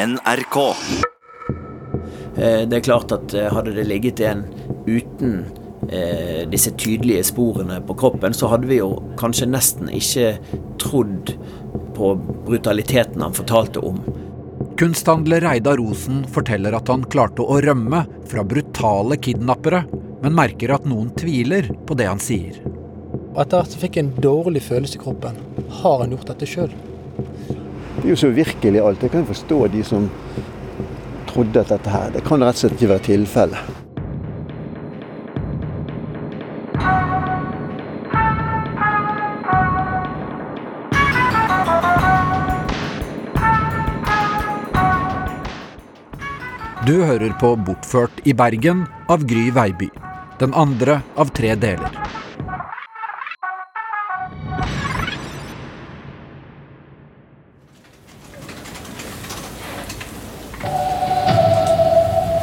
NRK. Eh, Det er klart at eh, hadde det ligget en uten eh, disse tydelige sporene på kroppen, så hadde vi jo kanskje nesten ikke trodd på brutaliteten han fortalte om. Kunsthandler Reidar Rosen forteller at han klarte å rømme fra brutale kidnappere, men merker at noen tviler på det han sier. Etter hvert fikk jeg en dårlig følelse i kroppen. Har han gjort dette sjøl? Det er jo så virkelig alt. Jeg kan forstå de som trodde at dette her Det kan rett og slett ikke være tilfellet. Du hører på Bortført i Bergen av Gry Veiby. Den andre av tre deler.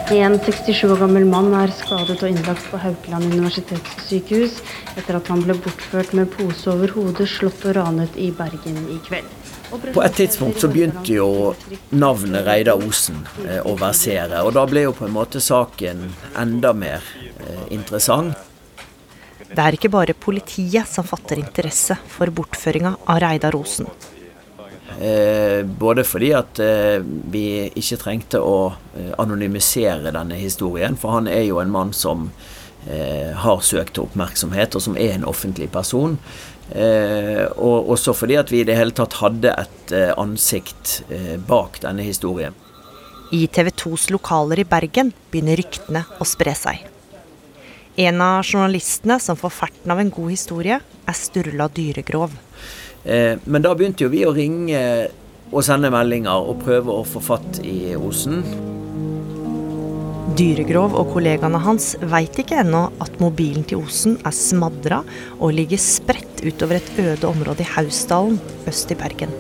En 67 år gammel mann er skadet og innlagt på Haukeland universitetssykehus etter at han ble bortført med pose over hodet, slått og ranet i Bergen i kveld. På et tidspunkt så begynte jo navnet Reidar Osen eh, å versere, og da ble jo på en måte saken enda mer eh, interessant. Det er ikke bare politiet som fatter interesse for bortføringa av Reidar Osen. Eh, både fordi at eh, vi ikke trengte å eh, anonymisere denne historien, for han er jo en mann som har søkt oppmerksomhet, og som er en offentlig person. Og også fordi at vi i det hele tatt hadde et ansikt bak denne historien. I TV 2s lokaler i Bergen begynner ryktene å spre seg. En av journalistene som får ferten av en god historie, er Sturla Dyregrov. Eh, men da begynte jo vi å ringe og sende meldinger og prøve å få fatt i Osen. Dyregrov og kollegaene hans veit ikke ennå at mobilen til Osen er smadra og ligger spredt utover et øde område i Hausdalen øst i Bergen.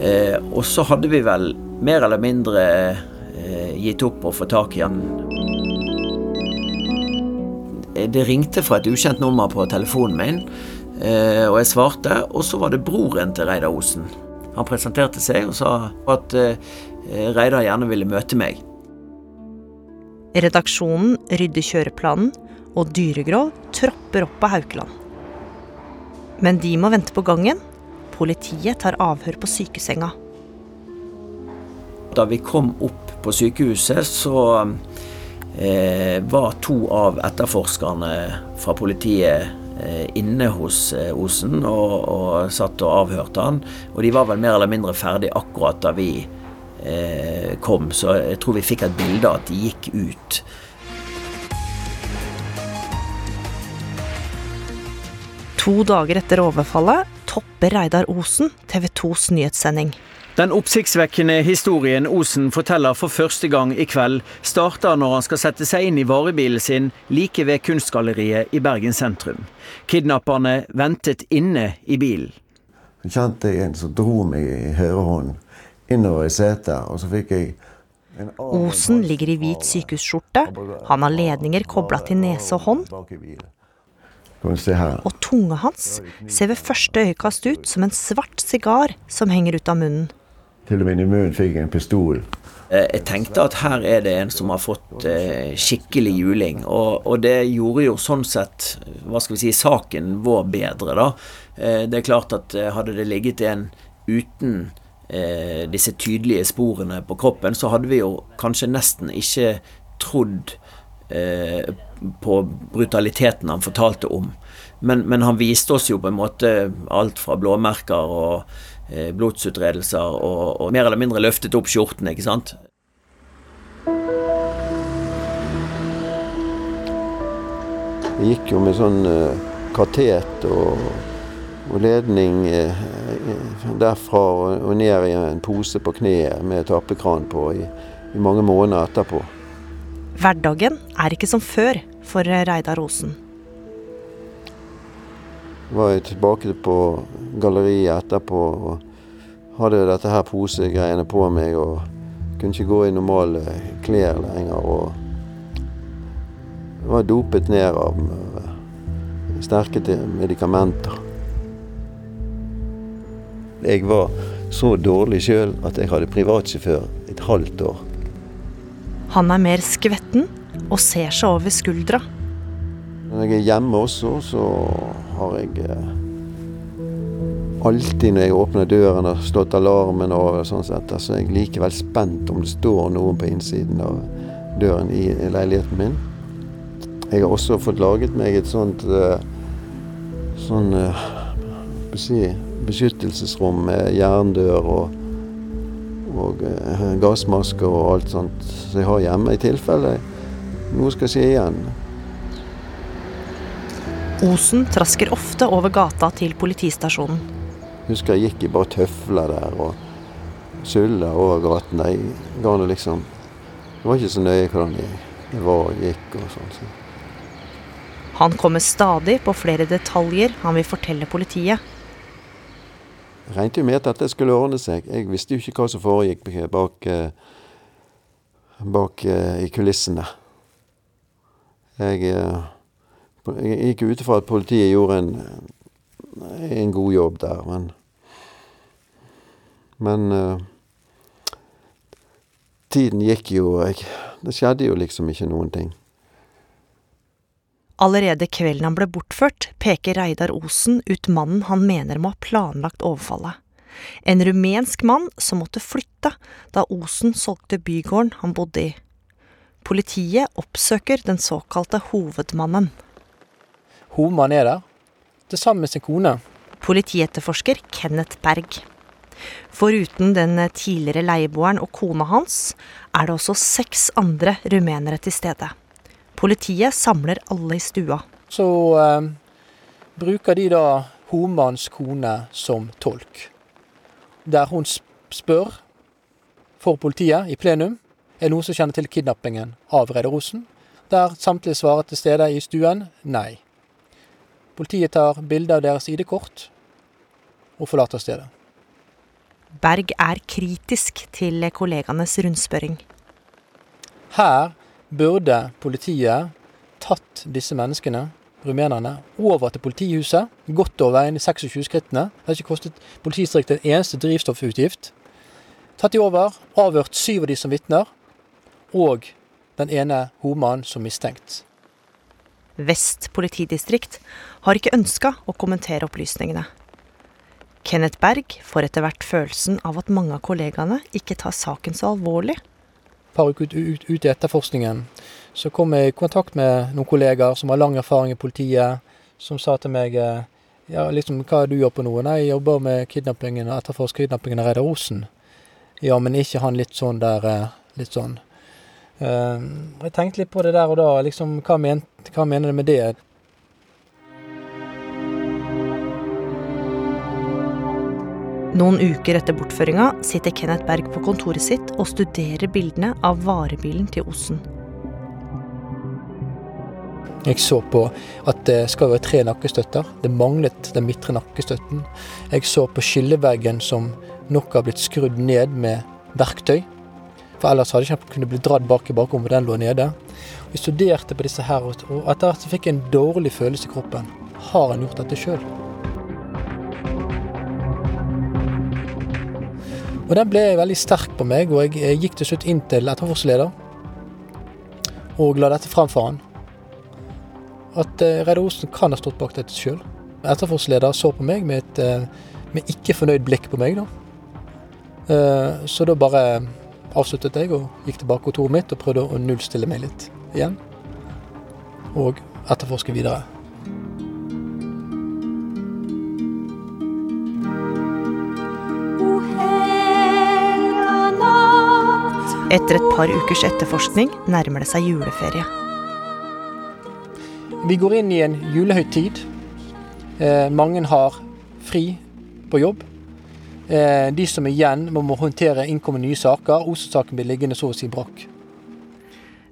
Eh, og så hadde vi vel mer eller mindre eh, gitt opp å få tak i han. Eh, Det ringte fra et ukjent nummer på telefonen min, eh, og jeg svarte. Og så var det broren til Reidar Osen. Han presenterte seg og sa at eh, Reidar gjerne ville møte meg. Redaksjonen rydder kjøreplanen, og Dyregrov tropper opp på Haukeland. Men de må vente på gangen. Politiet tar avhør på sykesenga. Da vi kom opp på sykehuset, så eh, var to av etterforskerne fra politiet inne hos eh, Osen og, og satt og avhørte han. Og de var vel mer eller mindre ferdig akkurat da vi eh, kom, så jeg tror vi fikk et bilde av at de gikk ut. To dager etter overfallet topper Reidar Osen TV 2s nyhetssending. Den oppsiktsvekkende historien Osen forteller for første gang i kveld, starter når han skal sette seg inn i varebilen sin like ved Kunstgalleriet i Bergen sentrum. Kidnapperne ventet inne i bilen. Jeg kjente en som dro meg i høyrehånden innover i setet, og så fikk jeg Osen ligger i hvit sykehusskjorte. Han har ledninger kobla til nese og hånd, og tunga hans ser ved første øyekast ut som en svart sigar som henger ut av munnen. Til og med munnen fikk en pistol. Eh, Jeg tenkte at her er det en som har fått eh, skikkelig juling, og, og det gjorde jo sånn sett, hva skal vi si, saken vår bedre, da. Eh, Det er klart at hadde det ligget en uten disse tydelige sporene på kroppen, så hadde vi jo kanskje nesten ikke trodd på brutaliteten han fortalte om. Men, men han viste oss jo på en måte alt fra blåmerker og blodsutredelser og, og mer eller mindre løftet opp skjorten, ikke sant. Jeg gikk jo med sånn eh, katet og, og ledning eh, eh, derfra og ned i en pose på kneet med tappekran på i, i mange måneder etterpå. Hverdagen er ikke som før for Reidar Osen. Var jeg tilbake på galleriet etterpå og hadde dette her posegreiene på meg og kunne ikke gå i normale klær lenger. og var dopet ned av eh, sterke medikamenter. Jeg var så dårlig sjøl at jeg hadde privatsjåfør et halvt år. Han er mer skvetten og ser seg over skuldra. Når jeg er hjemme også, så har jeg eh, alltid når jeg åpner døren og slått alarmen og sånn sett, så er jeg likevel spent om det står noen på innsiden av døren i leiligheten min. Jeg har også fått laget meg et sånt eh, sånn eh, beskyttelsesrom med jerndør og, og gassmasker og alt sånt som jeg har hjemme, i tilfelle noe skal skje igjen. Osen trasker ofte over gata til politistasjonen. Husker jeg gikk i bare tøfler der og sulla over gaten. Jeg ga det liksom Det var ikke så nøye hvordan jeg var og gikk og sånn. Så. Han kommer stadig på flere detaljer han vil fortelle politiet. Jeg regnet jo med at dette skulle ordne seg. Jeg visste jo ikke hva som foregikk bak, eh, bak eh, i kulissene. Jeg eh, jeg gikk ut ifra at politiet gjorde en, en, god jobb der, men Men uh, tiden gikk jo jeg, Det skjedde jo liksom ikke noen ting. Allerede kvelden han ble bortført, peker Reidar Osen ut mannen han mener må ha planlagt overfallet. En rumensk mann som måtte flytte da Osen solgte bygården han bodde i. Politiet oppsøker den såkalte hovedmannen. Homan er der, til sammen med sin kone. Politietterforsker Kenneth Berg. Foruten den tidligere leieboeren og kona hans, er det også seks andre rumenere til stede. Politiet samler alle i stua. Så eh, bruker de da Homans kone som tolk. Der hun spør for politiet i plenum er det noen som kjenner til kidnappingen av Reidar Osen. Der samtlige svarer til stede i stuen nei. Politiet tar bilde av deres ID-kort og forlater stedet. Berg er kritisk til kollegaenes rundspørring. Her burde politiet tatt disse menneskene, rumenerne, over til politihuset. Godt over veien, 26 skrittene. Det har ikke kostet politidistriktet en eneste drivstoffutgift. Tatt de over, avhørt syv av de som vitner, og den ene homannen som mistenkt. Vest politidistrikt har ikke ønska å kommentere opplysningene. Kenneth Berg får etter hvert følelsen av at mange av kollegaene ikke tar saken så alvorlig. Et par uker ut, ut, ut, i etterforskningen så kom jeg i kontakt med noen kollegaer som har lang erfaring i politiet, som sa til meg ja, liksom, hva er du gjør på noe? Nei, jeg jobber med kidnappingen og etterforsker kidnappingen av Reidar Osen. Ja, men ikke han litt sånn der Litt sånn jeg tenkte litt på det der og da. liksom, Hva, men, hva mener du med det? Noen uker etter bortføringa sitter Kenneth Berg på kontoret sitt og studerer bildene av varebilen til Osen. Jeg så på at det skal være tre nakkestøtter. Det manglet den midtre nakkestøtten. Jeg så på skilleveggen som nok har blitt skrudd ned med verktøy. For ellers hadde jeg ikke kunnet bli dratt bak i bakrommet, den lå nede. Jeg studerte på disse her, og etter hvert fikk jeg en dårlig følelse i kroppen. Har han gjort dette sjøl? Og den ble veldig sterk på meg, og jeg gikk til slutt inn til etterforskningsleder og la dette fram for han. At uh, Reidar Osen kan ha stått bak dette sjøl. Etterforskningsleder så på meg med et uh, med ikke fornøyd blikk på meg, da. Uh, så da bare avsluttet jeg og gikk tilbake til kontoret mitt og prøvde å nullstille meg litt igjen. Og etterforske videre. Etter et par ukers etterforskning nærmer det seg juleferie. Vi går inn i en julehøytid. Eh, mange har fri på jobb. Eh, de som er igjen, må, må håndtere innkommende nye saker. Osen-saken blir liggende så å si brakk.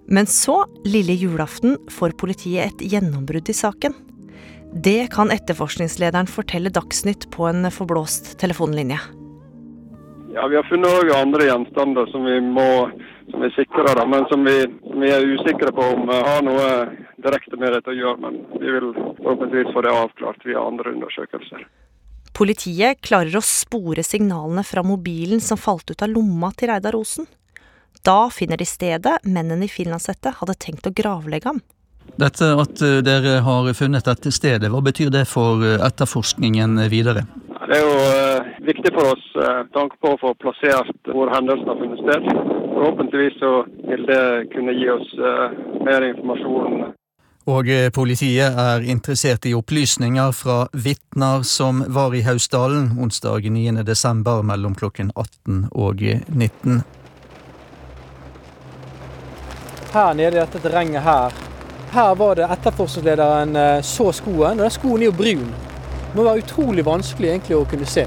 Men så, lille julaften, får politiet et gjennombrudd i saken. Det kan etterforskningslederen fortelle Dagsnytt på en forblåst telefonlinje. Ja, Vi har funnet òg andre gjenstander som vi må som vi sikrer, da, men som vi, som vi, er usikre på om har noe direkte med dette å gjøre. Men vi vil forhåpentligvis få det avklart via andre undersøkelser. Politiet klarer å spore signalene fra mobilen som falt ut av lomma til Reidar Osen. Da finner de stedet mennene i finlandshette hadde tenkt å gravlegge ham. Dette at eh, dere har funnet dette stedet, hva betyr det for eh, etterforskningen videre? Det er jo eh, viktig for oss med tanke på å få plassert hvor hendelsen har funnet sted. Forhåpentligvis så vil det kunne gi oss mer informasjon. Og eh, politiet er interessert i opplysninger fra vitner som var i Hausdalen onsdag 9. desember mellom klokken 18 og 19. Her nede i dette terrenget her, her var det etterforskningslederen eh, så skoen, og den skoen er jo brun. Det må være utrolig vanskelig egentlig å kunne se.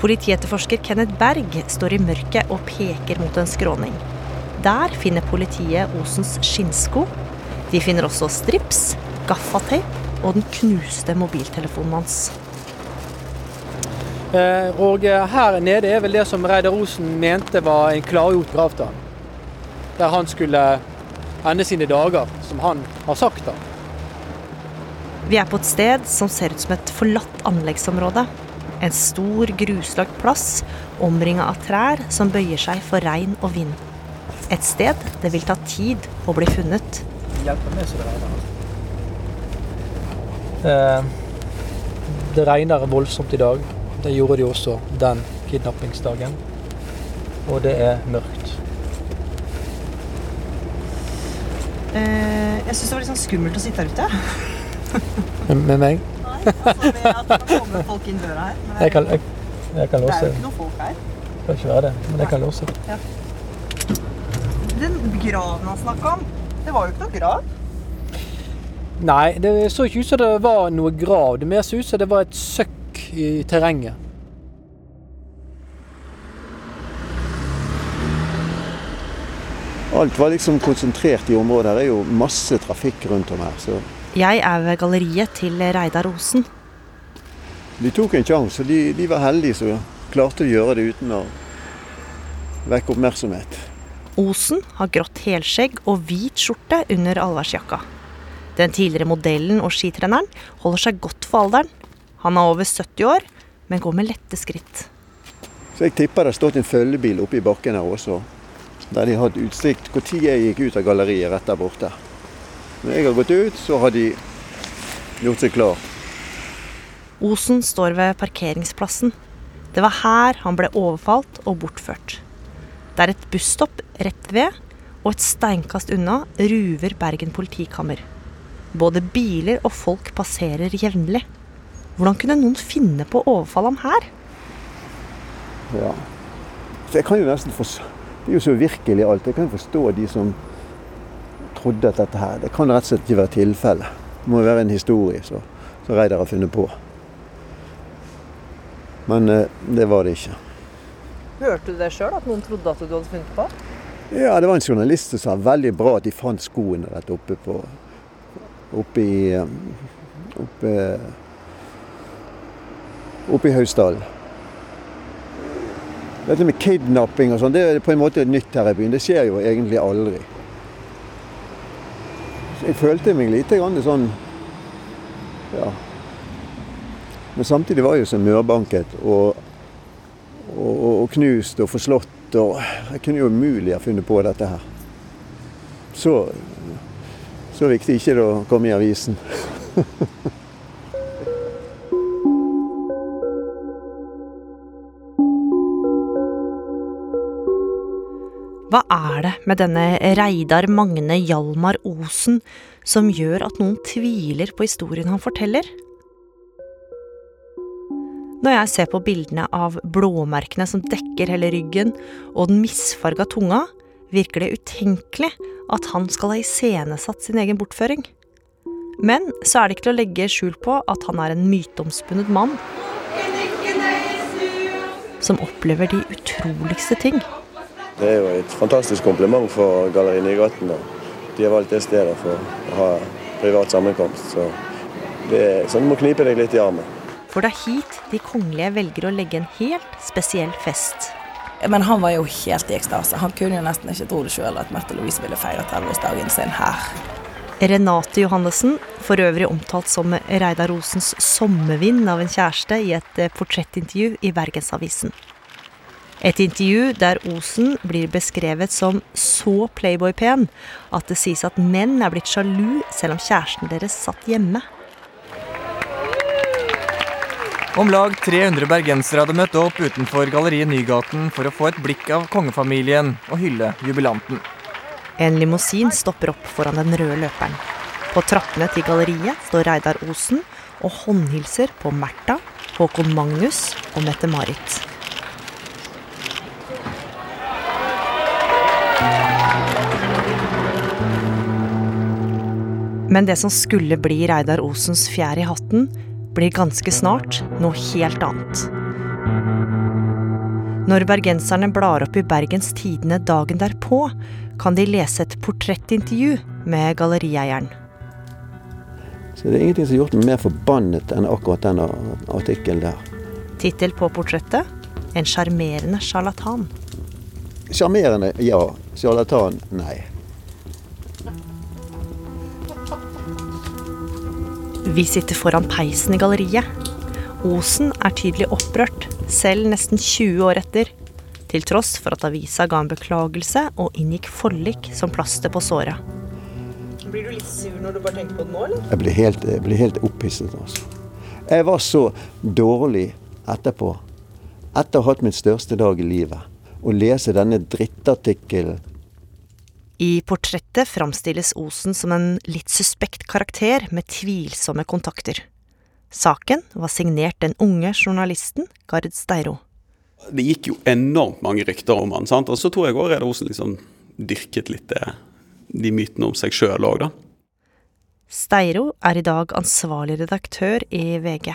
Politietterforsker Kenneth Berg står i mørket og peker mot en skråning. Der finner politiet Osens skinnsko. De finner også strips, gaffateip og den knuste mobiltelefonen hans. Eh, Og eh, her nede er vel det som Reidar Osen mente var en klargjort gravstand. Der han skulle ende sine dager, som han har sagt da. Vi er på et sted som ser ut som et forlatt anleggsområde. En stor, gruslagt plass omringa av trær som bøyer seg for regn og vind. Et sted det vil ta tid å bli funnet. Hjelper med så det regner. Eh, Det regner voldsomt i dag. Det gjorde det også den kidnappingsdagen. Og det er mørkt. Eh, jeg syns det var litt sånn skummelt å sitte her ute. Med, meg? Nei, Altså med at det kommer folk inn døra her. Men Jeg kan, jeg, jeg kan låse. noe folk her. Det kan ikke være det, men jeg kan låse. Den graven han snakka om, det var jo ikke noe grav. Nei, det så ikke ut som det var noe grav. Det mer så ut som det var et søkk i terrenget. Alt var liksom konsentrert i området. Her er jo masse trafikk rundt om her. Så Jeg er ved galleriet til Reidar Osen. de tok en sjanse. og De, de var heldige som klarte å gjøre det uten å vekke oppmerksomhet. Osen har grått helskjegg og hvit skjorte under allværsjakka. Den tidligere modellen og skitreneren holder seg godt for alderen. Han er over 70 år, men går med lette skritt. Så jeg tipper det har stått en følgebil oppe i bakken her også. Der de har hatt utsikt når jeg gikk ut av galleriet rett der borte. Når jeg har gått ut, så har de gjort seg klar. Osen står ved parkeringsplassen. Det var her han ble overfalt og bortført. Det er et busstopp rett ved, og et steinkast unna ruver Bergen politikammer. Både biler og folk passerer jevnlig. Hvordan kunne noen finne på å overfalle ham her? Ja. Så jeg kan jo nesten forstå Det er jo så virkelig alt. Jeg kan forstå de som trodde at dette her Det kan rett og slett ikke være tilfelle. Det må jo være en historie som Reidar har funnet på. Men eh, det var det ikke. Hørte du det sjøl, at noen trodde at du hadde funnet på? Ja, det var en journalist som sa veldig bra at de fant skoene rett oppe på Oppe i eh, Oppe, oppe i Hausdalen. Dette med kidnapping og sånn, det er på en måte nytt her i byen. Det skjer jo egentlig aldri. Så jeg følte meg lite grann sånn Ja. Men samtidig var jeg jo så mørbanket og, og, og, knust og forslått. Og jeg kunne jo umulig ha funnet på dette her. Så, så viktig ikke det å komme i avisen. Hva er det med denne Reidar Magne Hjalmar Osen som gjør at noen tviler på historien han forteller? Når jeg ser på bildene av blåmerkene som dekker hele ryggen, og den misfarga tunga, virker det utenkelig at han skal ha iscenesatt sin egen bortføring. Men så er det ikke til å legge skjul på at han er en myteomspunnet mann som opplever de utroligste ting. Det er jo et fantastisk kompliment for Galleri Nygaten. De har valgt det stedet for å ha privat sammenkomst. Så det er sånn du må knipe deg litt i armen. For det er hit de kongelige velger å legge en helt spesiell fest. Men han var jo helt i ekstase. Han kunne jo nesten ikke tro det sjøl at Mette Louise ville feire 30-årsdagen sin her. Renate Johannessen, for øvrig omtalt som Reidar Rosens sommervind av en kjæreste i et eh, portrettintervju i Bergensavisen. Et intervju der Osen blir beskrevet som så playboy-pen at det sies at menn er blitt sjalu selv om kjæresten deres satt hjemme. Om lag 300 bergensere hadde møtt opp utenfor Galleriet Nygaten for å få et blikk av kongefamilien og hylle jubilanten. En limousin stopper opp foran den røde løperen. På trappene til galleriet står Reidar Osen og håndhilser på Märtha, Håkon Magnus og Mette-Marit. Men det som skulle bli Reidar Osens fjær i hatten, blir ganske snart noe helt annet. Når bergenserne blar opp i Bergens Tidende dagen derpå, kan de lese et portrettintervju med gallerieieren. Så det er ingenting som har gjort meg mer forbannet enn akkurat den artikkelen der. Tittel på portrettet 'En sjarmerende sjarlatan'. Sjarmerende, ja. Sjarlatan, nei. Vi sitter foran peisen i galleriet. Osen er tydelig opprørt, selv nesten 20 år etter. Til tross for at avisa ga en beklagelse og inngikk forlik som plaster på såret. Blir du litt sur når du bare tenker på det nå, eller? Jeg blir helt, jeg blir helt opphisset, altså. Jeg var så dårlig etterpå, etter å ha hatt min største dag i livet, å lese denne drittartikkelen i portrettet framstilles Osen som en litt suspekt karakter med tvilsomme kontakter. Saken var signert den unge journalisten Gard Steiro. Det gikk jo enormt mange rykter om han, sant? og så tror jeg òg Reidar Osen liksom dyrket litt det, de mytene om seg sjøl òg, da. Steiro er i dag ansvarlig redaktør i VG.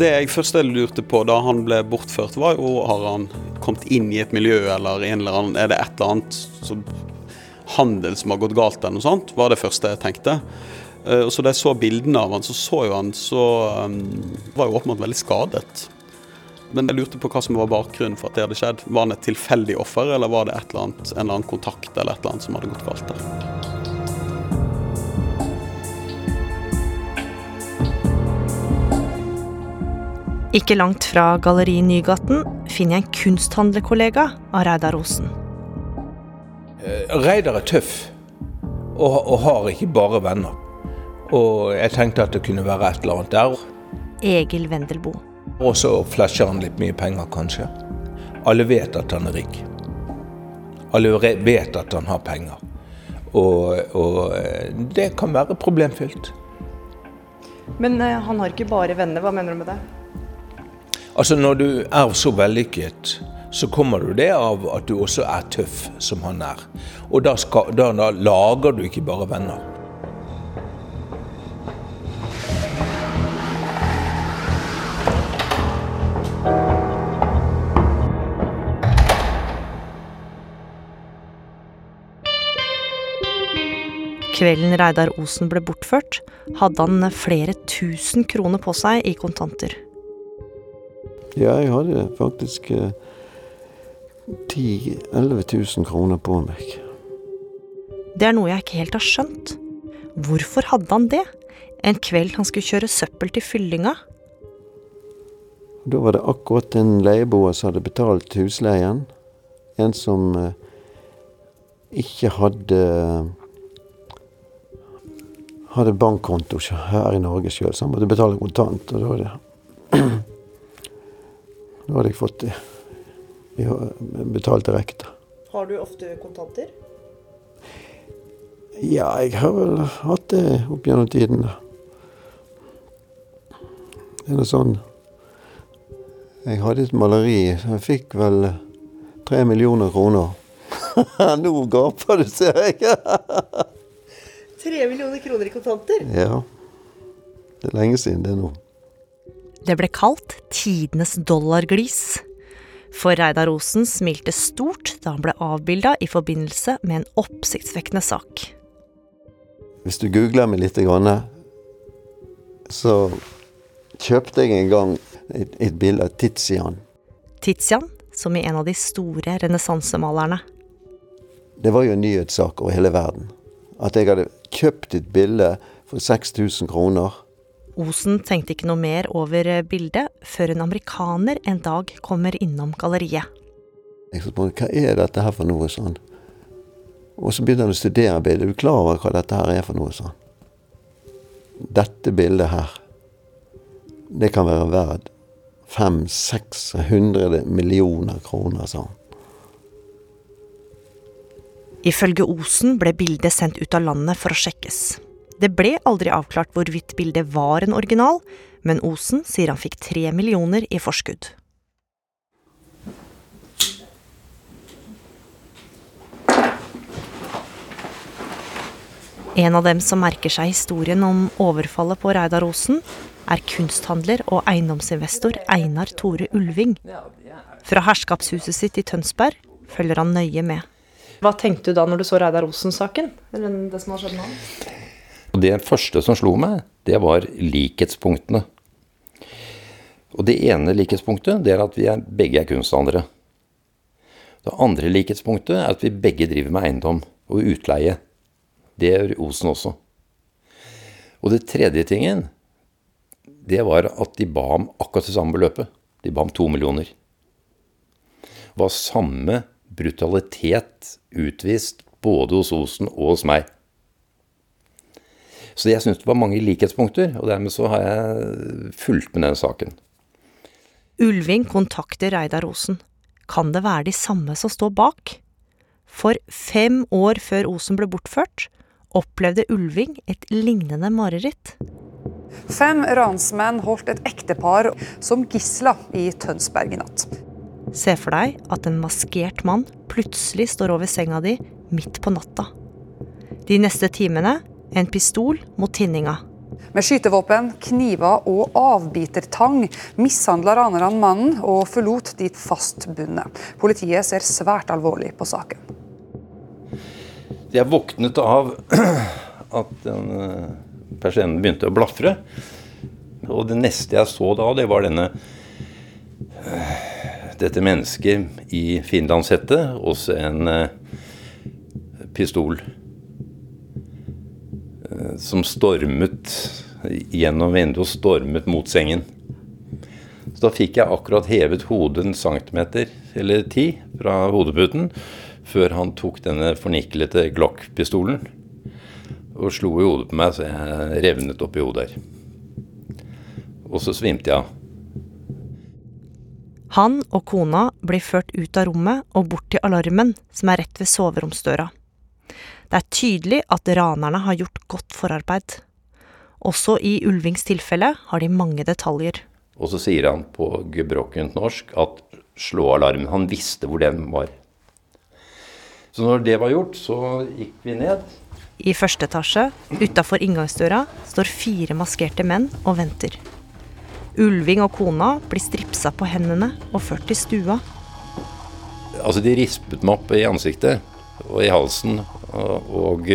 Det jeg først lurte på da han ble bortført, var jo har han kommet inn i et miljø, eller en eller annen, er det et eller annet som, handel som har gått galt, eller noe sånt, var det første jeg tenkte. Og så Da jeg så bildene av han, så så jo han så um, var jo åpenbart veldig skadet. Men jeg lurte på hva som var bakgrunnen for at det hadde skjedd. Var han et tilfeldig offer, eller var det et eller annet, en eller annen kontakt eller et eller annet som hadde gått galt der? Ikke langt fra Galleri Nygaten finner jeg en kunsthandlerkollega av Reidar Osen. Eh, Reidar er tøff, og, og, har ikke bare venner. Og jeg tenkte at det kunne være et eller annet der. Egil Wendelbo. Og så flasher han litt mye penger, kanskje. Alle vet at han er rik. Alle vet at han har penger. Og, og eh, det kan være problemfylt. Men uh, han har ikke bare venner, hva mener du med det? Altså Når du er så vellykket, så kommer du det av at du også er tøff, som han er. Og da, skal, da, da lager du ikke bare venner. Kvelden Reidar Osen ble bortført, hadde han flere tusen kroner på seg i kontanter. Ja, jeg hadde faktisk eh, 10 000-11 000 kroner på meg. Det er noe jeg ikke helt har skjønt. Hvorfor hadde han det? En kveld han skulle kjøre søppel til fyllinga? Da var det akkurat en leieboer som hadde betalt husleien. En som eh, ikke hadde hadde bankkonto her i Norge sjøl, så han måtte betale kontant. og da var det nå hadde jeg fått. Jeg betalt direkte. Har du ofte kontanter? Ja, jeg har vel hatt det opp gjennom tiden. Det er noe sånn Jeg hadde et maleri. Jeg fikk vel tre millioner kroner. Nå gaper du, ser jeg. Tre millioner kroner i kontanter? Ja. Det er lenge siden det er nå. Det ble kalt tidenes dollarglis. For Reidar Osen smilte stort da han ble avbilda i forbindelse med en oppsiktsvekkende sak. Hvis du googler meg litt, så kjøpte jeg en gang et, et bilde av Tizian. Tizian, som i en av de store renessansemalerne. Det var jo en nyhetssak over hele verden. at jeg hadde kjøpt et bilde for 6000 kroner. Osen tenkte ikke noe mer over bildet før en amerikaner en dag kommer innom galleriet. Jeg spør, hva er dette her for noe sånn. Og så begynner han å studere bildet. Er du klar over hva dette her er for noe sånn? Dette bildet her, det kan være verdt 500-600 millioner kroner, sa han. Ifølge Osen ble bildet sendt ut av landet for å sjekkes. Det ble aldri avklart hvorvidt bildet var en original, men Osen sier han fikk tre millioner i forskudd. En av dem som merker seg historien om overfallet på Reidar Osen, er kunsthandler og eiendomsinvestor Einar Tore Ulving. Fra herskapshuset sitt i Tønsberg følger han nøye med. Hva tenkte du da når du så Reidar Osen-saken? Eller det som har skjedd nå? Det første som slo meg, det var likhetspunktene. Og det ene likhetspunktet det er at vi er, begge er kunsthandlere. Det andre likhetspunktet er at vi begge driver med eiendom og utleie. Det gjør Osen også. Og det tredje tingen, det var at de ba om akkurat det samme beløpet. De ba om to millioner. Det var samme brutalitet utvist både hos Osen og hos meg. Så jeg syns det var mange likhetspunkter, og dermed så har jeg fulgt med den saken. Ulving kontakter Reidar Osen. Kan det være de samme som står bak? For fem år før Osen ble bortført, opplevde Ulving et lignende mareritt. Fem ransmenn holdt et ektepar som gisla i Tønsberg i natt. Se for deg at en maskert mann plutselig står over senga di midt på natta. De neste timene en pistol mot tinninga. Med skytevåpen, kniver og avbitertang mishandla ranerne mannen og forlot dit fastbundet. Politiet ser svært alvorlig på saken. Jeg våknet av at den eh, persiennen begynte å blafre. Og det neste jeg så da, det var denne eh, dette mennesket i finlandshette og en eh, pistol som stormet gjennom vinduet og stormet mot sengen. Så da fikk jeg akkurat hevet hodet en centimeter eller ti fra hodeputen før han tok denne forniklete Glock-pistolen og slo i hodet på meg så jeg revnet opp i hodet her. Og så svimte jeg av. Han og kona blir ført ut av rommet og bort til alarmen, som er rett ved soveromsdøra. Det er tydelig at ranerne har gjort godt forarbeid. Også i Ulvings tilfelle har de mange detaljer. Og så sier han på gebrokkent norsk at slå alarmen. Han visste hvor den var. Så når det var gjort, så gikk vi ned. I første etasje, utafor inngangsdøra, står fire maskerte menn og venter. Ulving og kona blir stripsa på hendene og ført til stua. Altså, de rispet meg opp i ansiktet og i halsen og,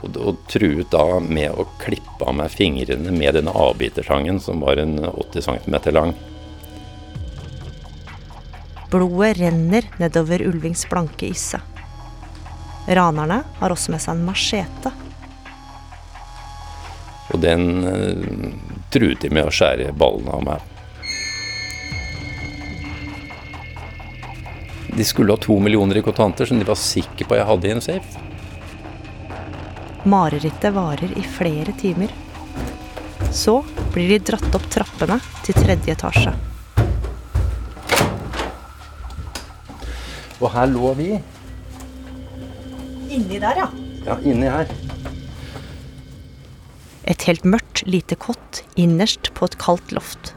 og, og, truet da med å klippe av meg fingrene med denne avbitertangen som var en 80 cm lang. Blodet renner nedover Ulvings blanke isse. Ranerne har også med seg en machete. Og den uh, truet de med å skjære ballene av meg. De skulle ha to millioner i kontanter som de var sikre på jeg hadde i en safe. Marerittet varer i flere timer. Så blir de dratt opp trappene til tredje etasje. Og her lå vi. Inni der, ja. Ja, inni her. Et helt mørkt, lite kott innerst på et kaldt loft.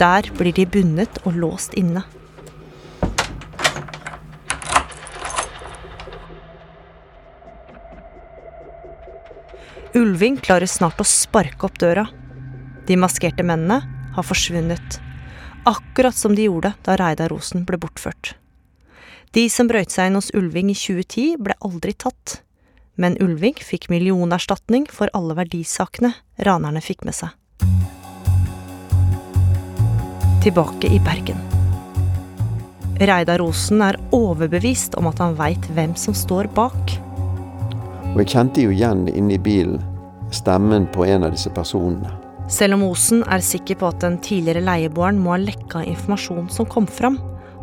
Der blir de bundet og låst inne. Ulving klarer snart å sparke opp døra. De maskerte mennene har forsvunnet. Akkurat som de gjorde da Reidar Rosen ble bortført. De som brøyt seg inn hos Ulving i 2010, ble aldri tatt. Men Ulving fikk millionerstatning for alle verdisakene ranerne fikk med seg. Tilbake i Bergen. Reidar Rosen er overbevist om at han veit hvem som står bak. Og jeg kjente jo igjen inne i bilen stemmen på en av disse personene. Selv om Osen er sikker på at den tidligere leieboeren må ha lekka informasjon som kom fram,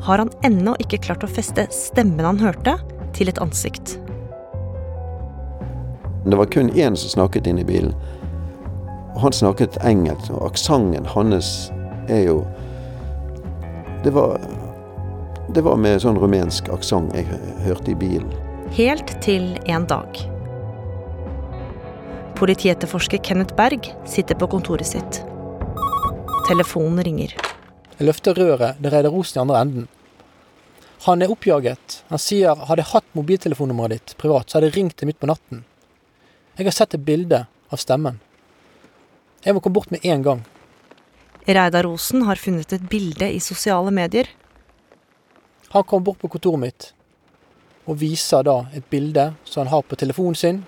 har han ennå ikke klart å feste stemmen han hørte, til et ansikt. Det var kun én som snakket inne i bilen. Han snakket engelsk, og aksenten hans er jo Det var Det var med sånn rumensk aksent jeg hørte i bilen. Helt til en dag. Politietterforsker Kenneth Berg sitter på kontoret sitt. Telefonen ringer. Jeg løfter røret, det Reidar rosen i andre enden. Han er oppjaget. Han sier hadde jeg hatt mobiltelefonnummeret ditt privat, så hadde jeg ringt det midt på natten. Jeg har sett et bilde av stemmen. Jeg må komme bort med en gang. Reidar Osen har funnet et bilde i sosiale medier. Han kommer bort på kontoret mitt og viser da et bilde som han har på telefonen sin.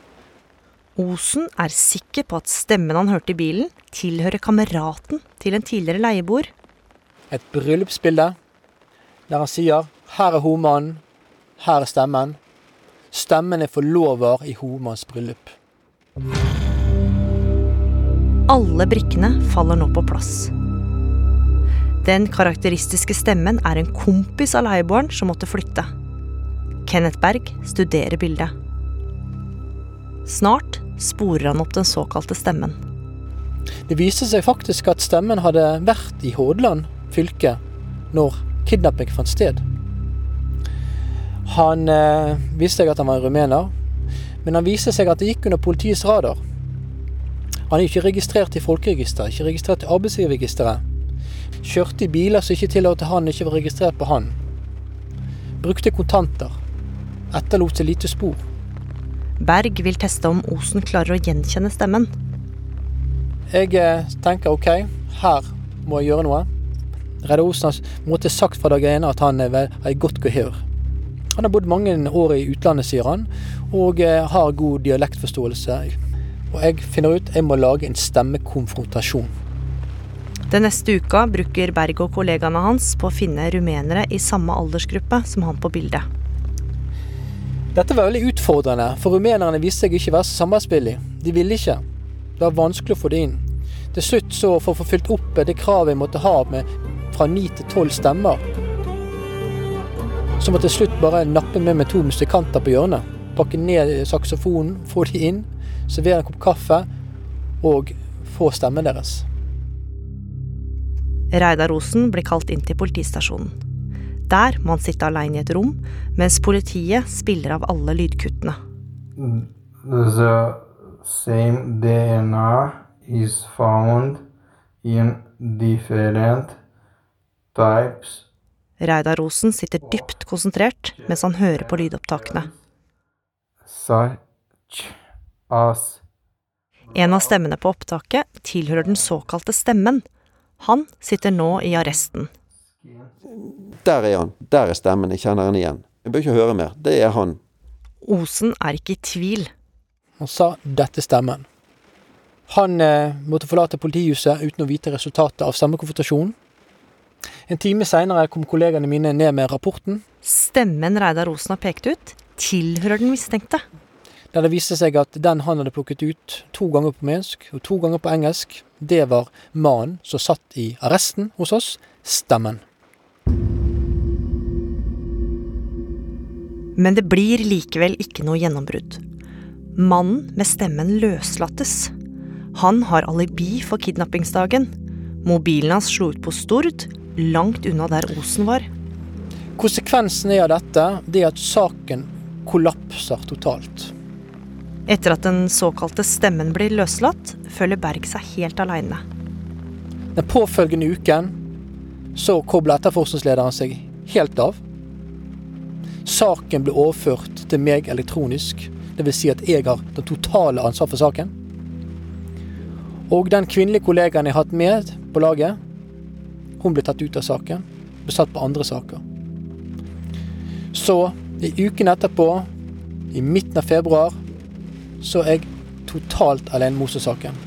Osen er sikker på at stemmen han hørte i bilen, tilhører kameraten til en tidligere leieboer. Et bryllupsbilde der han sier 'Her er homannen, her er stemmen'. Stemmen er forlover i homanns bryllup. Alle brikkene faller nå på plass. Den karakteristiske stemmen er en kompis av leieboeren som måtte flytte. Kenneth Berg studerer bildet. Snart sporer han opp den såkalte stemmen. Det viste seg faktisk at stemmen hadde vært i Hordaland fylke når kidnapping fant sted. Han eh, visste seg at han var rumener, men han viste seg at det gikk under politiets radar. Han er ikke registrert i folkeregisteret, ikke registrert i arbeidsgiverregisteret. Kjørte i biler som ikke tillot han, ikke var registrert på han. Brukte kontanter. Etterlot seg lite spor. Berg vil teste om Osen klarer å gjenkjenne stemmen. Jeg eh, tenker OK, her må jeg gjøre noe. Reidar Osen har måtte sagt fra dag én at han er i godt gehør. Han har bodd mange år i utlandet, sier han, og eh, har god dialektforståelse. Og jeg finner ut jeg må lage en stemmekonfrontasjon. Den neste uka bruker Berg og kollegaene hans på å finne rumenere i samme aldersgruppe som han på bildet. Dette var veldig utfordrende, for rumenerne viste seg ikke være så samarbeidsvillige. De ville ikke. Det var vanskelig å få det inn. Til slutt, så for å få fylt opp det kravet jeg måtte ha med fra ni til tolv stemmer, så måtte jeg til slutt bare nappe med meg to musikanter på hjørnet. Pakke ned saksofonen, få de inn, servere en kopp kaffe og få stemmen deres. Reidar Osen blir kalt inn til politistasjonen. Der må han sitte alene i et rom, mens politiet spiller av alle lydkuttene. The same DNA is found in different types Reidar Rosen sitter dypt konsentrert mens han hører på lydopptakene. such as En av stemmene på opptaket tilhører den såkalte stemmen. Han sitter nå i arresten. Der er han. Der er stemmen. Jeg kjenner han igjen. Jeg bør ikke høre mer. Det er han. Osen er ikke i tvil. Han sa 'dette stemmen'. Han eh, måtte forlate politihuset uten å vite resultatet av stemmekonfrontasjonen. En time seinere kom kollegaene mine ned med rapporten. Stemmen Reidar Osen har pekt ut, tilhører den mistenkte. Der det viste seg at den han hadde plukket ut to ganger på mensk og to ganger på engelsk, det var mannen som satt i arresten hos oss, stemmen. Men det blir likevel ikke noe gjennombrudd. Mannen med stemmen løslates. Han har alibi for kidnappingsdagen. Mobilen hans slo ut på Stord, langt unna der Osen var. Konsekvensen av dette det er at saken kollapser totalt. Etter at den såkalte stemmen blir løslatt, føler Berg seg helt aleine. Den påfølgende uken så kobler etterforskningslederen seg helt av. Saken ble overført til meg elektronisk, dvs. Si at jeg har det totale ansvar for saken. Og den kvinnelige kollegaen jeg har hatt med på laget, hun ble tatt ut av saken. Ble satt på andre saker. Så i uken etterpå, i midten av februar, så er jeg totalt alene med Mose-saken.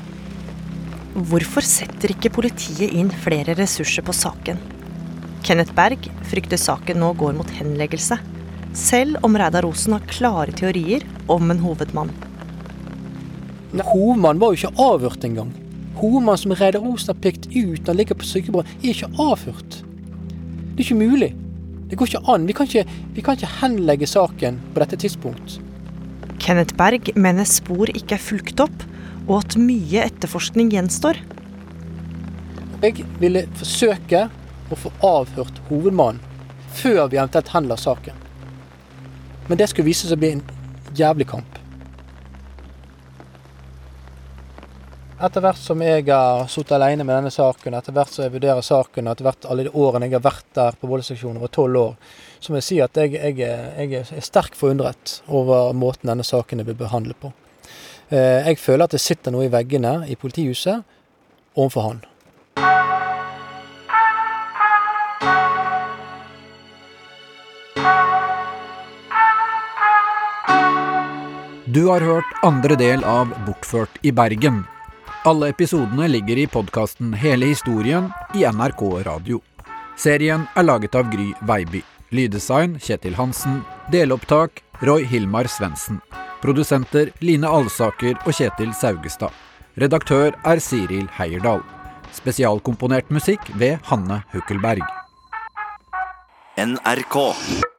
Hvorfor setter ikke politiet inn flere ressurser på saken? Kenneth Berg frykter saken nå går mot henleggelse. Selv om Reidar Osen har klare teorier om en hovedmann. Hovedmannen var jo ikke avhørt engang. Hovedmannen som Reidar Osen har pekt ut når han ligger på sykebordet, er ikke avhørt. Det er ikke mulig. Det går ikke an. Vi kan ikke, vi kan ikke henlegge saken på dette tidspunkt. Kenneth Berg mener spor ikke er fulgt opp, og at mye etterforskning gjenstår. Jeg ville forsøke å få avhørt hovedmannen før vi eventuelt henla saken. Men det skulle vise seg å bli en jævlig kamp. Etter hvert som jeg har sittet alene med denne saken, etter hvert som jeg vurderer saken, etter hvert alle de årene jeg har vært der på voldsseksjonen over tolv år, så må jeg si at jeg, jeg, jeg er sterkt forundret over måten denne saken er blitt behandlet på. Eh, jeg føler at det sitter noe i veggene i politihuset overfor han. Du har hørt andre del av Bortført i Bergen. Alle episodene ligger i podkasten Hele historien i NRK Radio. Serien er laget av Gry Veiby. Lyddesign Kjetil Hansen. Delopptak Roy Hilmar Svendsen. Produsenter Line Alsaker og Kjetil Saugestad. Redaktør er Siril Heierdal. Spesialkomponert musikk ved Hanne Hukkelberg. NRK.